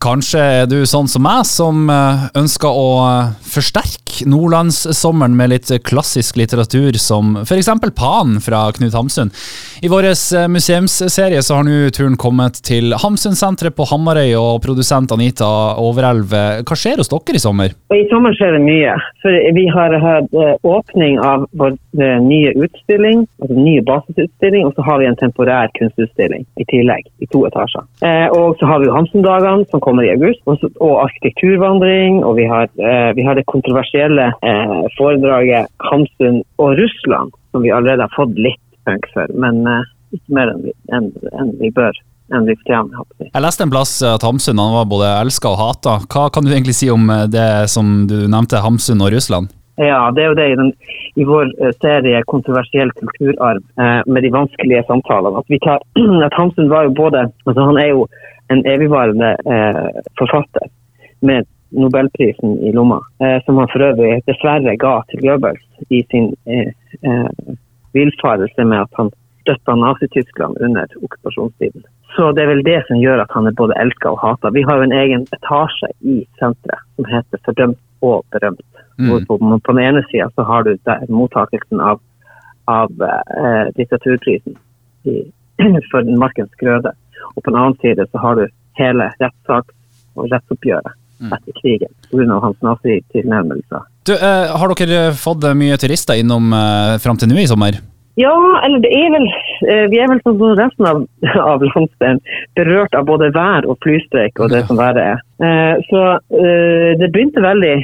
Kanskje er du sånn som meg, som eh, ønsker å eh, forsterke nordlandssommeren med litt klassisk litteratur, som f.eks. Pan fra Knut Hamsun. I vår eh, museumsserie så har nå turen kommet til Hamsunsenteret på Hamarøy, og produsent Anita Overelv, hva skjer hos dere i sommer? I sommer skjer det mye. For vi har hatt åpning av vår nye utstilling, altså nye basisutstilling, og så har vi en temporær kunstutstilling i tillegg, i to etasjer. Og så har vi jo Hamsundagene, som kommer kommer i august. Og arkitekturvandring. Og vi har, eh, vi har det kontroversielle eh, foredraget Hamsun og Russland, som vi allerede har fått litt punk for. Men eh, ikke mer enn vi, enn, enn vi bør. Enn vi fortjener, jeg leste en plass at Hamsun han var både elska og hata. Hva kan du egentlig si om eh, det som du nevnte, Hamsun og Russland? Ja, det er jo det i, den, i vår eh, serie 'Kontroversiell kulturarv' eh, med de vanskelige samtalene. At, tar, at Hamsun var jo både altså Han er jo en evigvarende eh, forfatter med Nobelprisen i lomma, eh, som han for øvrig dessverre ga til Goebbels i sin eh, eh, villfarelse med at han støtta Nazi-Tyskland under okkupasjonstiden. Så det er vel det som gjør at han er både elska og hata. Vi har jo en egen etasje i senteret som heter Fordømt og berømt. Mm. På, den ene sida så har du der mottakelsen av, av eh, litteraturprisen i, for Markens Grøde. Og på den annen side så har du hele rettssaks- og rettsoppgjøret mm. etter krigen pga. hans nazitilnærmelser. Du, eh, har dere fått mye turister innom eh, fram til nå i sommer? Ja, eller det er vel eh, Vi er vel som resten av, av landsdelen berørt av både vær og flystreik og det som verre er. Eh, så eh, det begynte veldig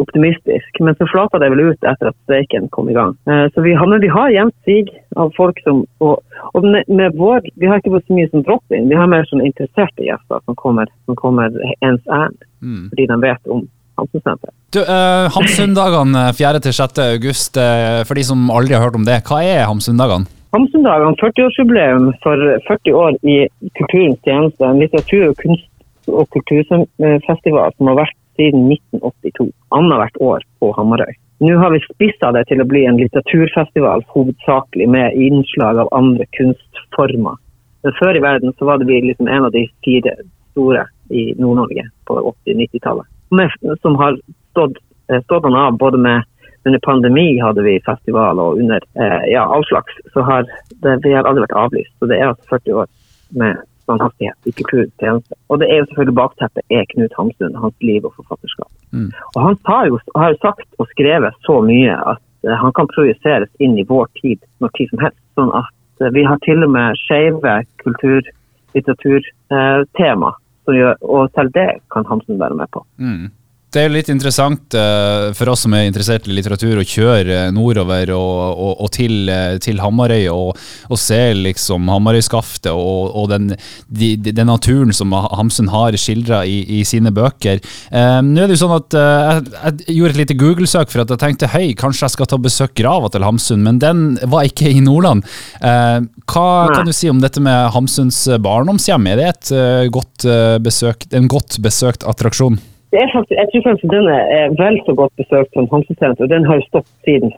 optimistisk, men så flata det vel ut etter at streiken kom i gang. Så vi har, men vi har jevnt sig av folk som Og, og med, med vår Vi har ikke fått så mye som drop-in, vi har mer sånn interesserte gjester som kommer, som kommer ens ærend, mm. fordi de vet om Hamsunsenteret. Du, uh, Hamsundagene 4.-6. august, uh, for de som aldri har hørt om det, hva er Hamsundagene? Hamsundagene, 40-årsjubileum for 40 år i kulturens tjeneste. En litteratur- og kunst- og kulturfestival som har vært siden 1982. Annethvert år på Hamarøy. Nå har vi spissa det til å bli en litteraturfestival hovedsakelig med innslag av andre kunstformer. Men før i verden så var det vi liksom en av de fire store i Nord-Norge på 80-90-tallet som har stått, eh, stått av både med under pandemi hadde vi festival, og under eh, ja, all slags. Så har det, vi har aldri vært avlyst. Så det er altså 40 år med standhastighet i kulturens tjeneste. Og det er jo selvfølgelig bakteppet er Knut Hamsun, hans liv og forfatterskap. Mm. Og han har jo, har jo sagt og skrevet så mye at uh, han kan projiseres inn i vår tid når tid som helst. Sånn at uh, vi har til og med skeive kultur-, litteraturtema og selv det kan Hamsun være med på. Mm. Det er jo litt interessant uh, for oss som er interessert i litteratur, å kjøre nordover og, og, og til, uh, til, Hamarøy og, og, se liksom Hamarøyskaftet og, og den, de, de, den, naturen som Hamsun har skildra i, i, sine bøker. Uh, nå er det jo sånn at jeg, jeg, gjorde et lite Google-søk for at jeg tenkte hei, kanskje jeg skal ta besøk grava til Hamsun, men den var ikke i Nordland. hva kan du si om dette med Hamsuns barndomshjem? Er det et godt besøk, en godt besøkt attraksjon? Faktisk, jeg tror faktisk den er vel så godt besøkt som Hamsunsenteret. Og den har jo stått siden,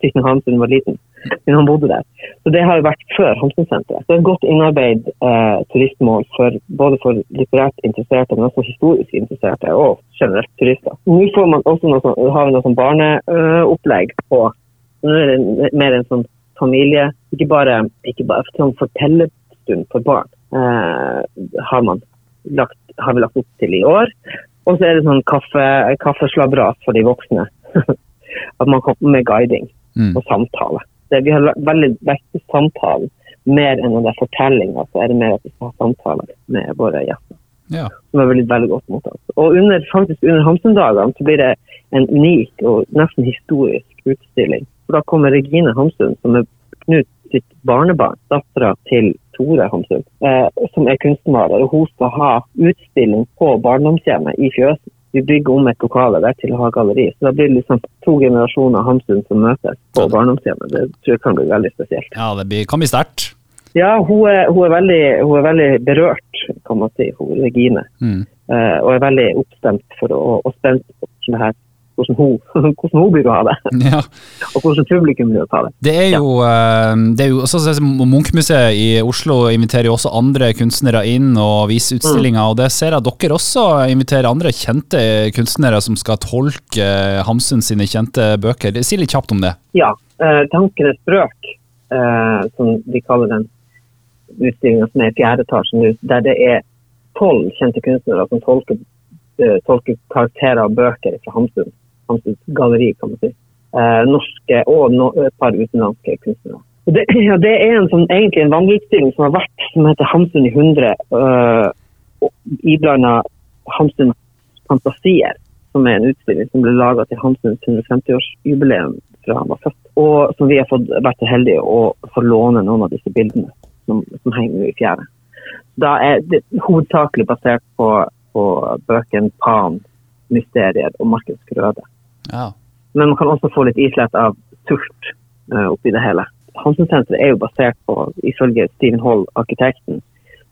siden Hamsun var liten. Siden han bodde der. Så det har jo vært før Hamsunsenteret. Det er et godt innarbeid eh, turistmål for, både for litterært interesserte, men også historisk interesserte, og generelt turister. Nå får man også noe sånn, har vi noe sånn barneopplegg på Nå er det mer en sånn familie, ikke bare, ikke bare sånn fortellerstund for barn. Eh, har man lagt, har vi lagt opp til i år. Og så er det sånn kaffe, kaffeslabberas for de voksne. At man kommer med guiding mm. og samtale. Det, vi har veldig vekt samtalen mer enn det er fortellinger. Så er det mer at vi skal ha samtaler med våre gjester. Ja. Som er veldig, veldig godt mottatt. Og under, faktisk under Hamsun-dagene så blir det en unik og nesten historisk utstilling. For da kommer Regine Hamsun, som er Knut sitt barnebarn, dattera til Tore Hamsun, eh, som er kunstmaler. og Hun skal ha utstilling på barndomshjemmet i Fjøsen. Vi bygger om et lokale der til å ha galleri. Så da blir det liksom to generasjoner Hamsun som møtes på barndomshjemmet. Det tror jeg kan bli veldig spesielt. Ja, det blir, kan bli sterkt. Ja, hun er, hun, er veldig, hun er, veldig, berørt, kan man si, hun Regine. Mm. Eh, og er veldig oppstemt for å, og spent på hvordan det her hvordan hun, hvordan hun blir å ha det. Ja. Og hvordan publikum blir å ta det. Det er jo, ja. det er jo også, sånn Munchmuseet i Oslo inviterer jo også andre kunstnere inn og viser utstillinger. og Det ser jeg at dere også inviterer andre kjente kunstnere som skal tolke Hamsun sine kjente bøker. Si litt kjapt om det. Ja. Eh, Tankenes sprøk eh, som vi kaller den utstillinga som er i fjerde etasje nå, der det er tolv kjente kunstnere som tolker, eh, tolker karakterer og bøker fra Hamsun. Hamsuns galleri, kan man si. Eh, norske og no, et par utenlandske kunstnere. Det, ja, det er en sånn, egentlig en vandreutstilling som har vært som heter Hamsun i 100, Øh, iblanda Hamsuns fantasier, som er en utstilling som ble laga til Hamsuns 150-årsjubileum fra han var født. Og som vi har fått vært så heldige å få låne noen av disse bildene som, som henger i fjære. Da er det hovedsakelig basert på, på bøkene Pan, Mysterier og Markens grøde. Ja. Men man kan også få litt islett av sult uh, oppi det hele. Hansen-senteret er jo basert på, ifølge Stephen Hall, arkitekten,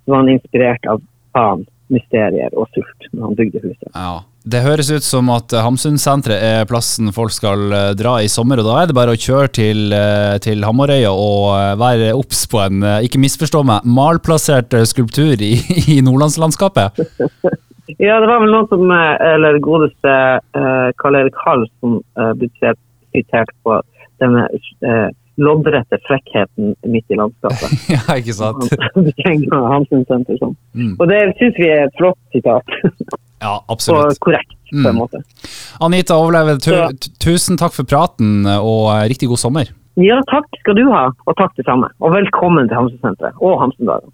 så var han inspirert av faen, Mysterier og sult når han bygde huset. Ja. Det høres ut som at Hamsunsenteret er plassen folk skal eh, dra i sommer, og da er det bare å kjøre til, eh, til Hamarøya og eh, være obs på en, eh, ikke misforstå meg, malplassert eh, skulptur i, i nordlandslandskapet. Ja, det var vel noen som, eh, eller godeste uh, Karl-Erik Hall, som uh, ble sitert- på denne uh, loddrette frekkheten midt i landskapet. ja, ikke sant? Han han Hamsun-senter. Mm. Og det syns vi er et flott sitat, Ja, og absolutt. korrekt på Mm. en måte. Anita Overleve, tu, ja. tusen takk for praten, og eh, riktig god sommer. Ja, takk skal du ha, og takk det samme. Og velkommen til Hamsun-senteret og Hamsun-dagen.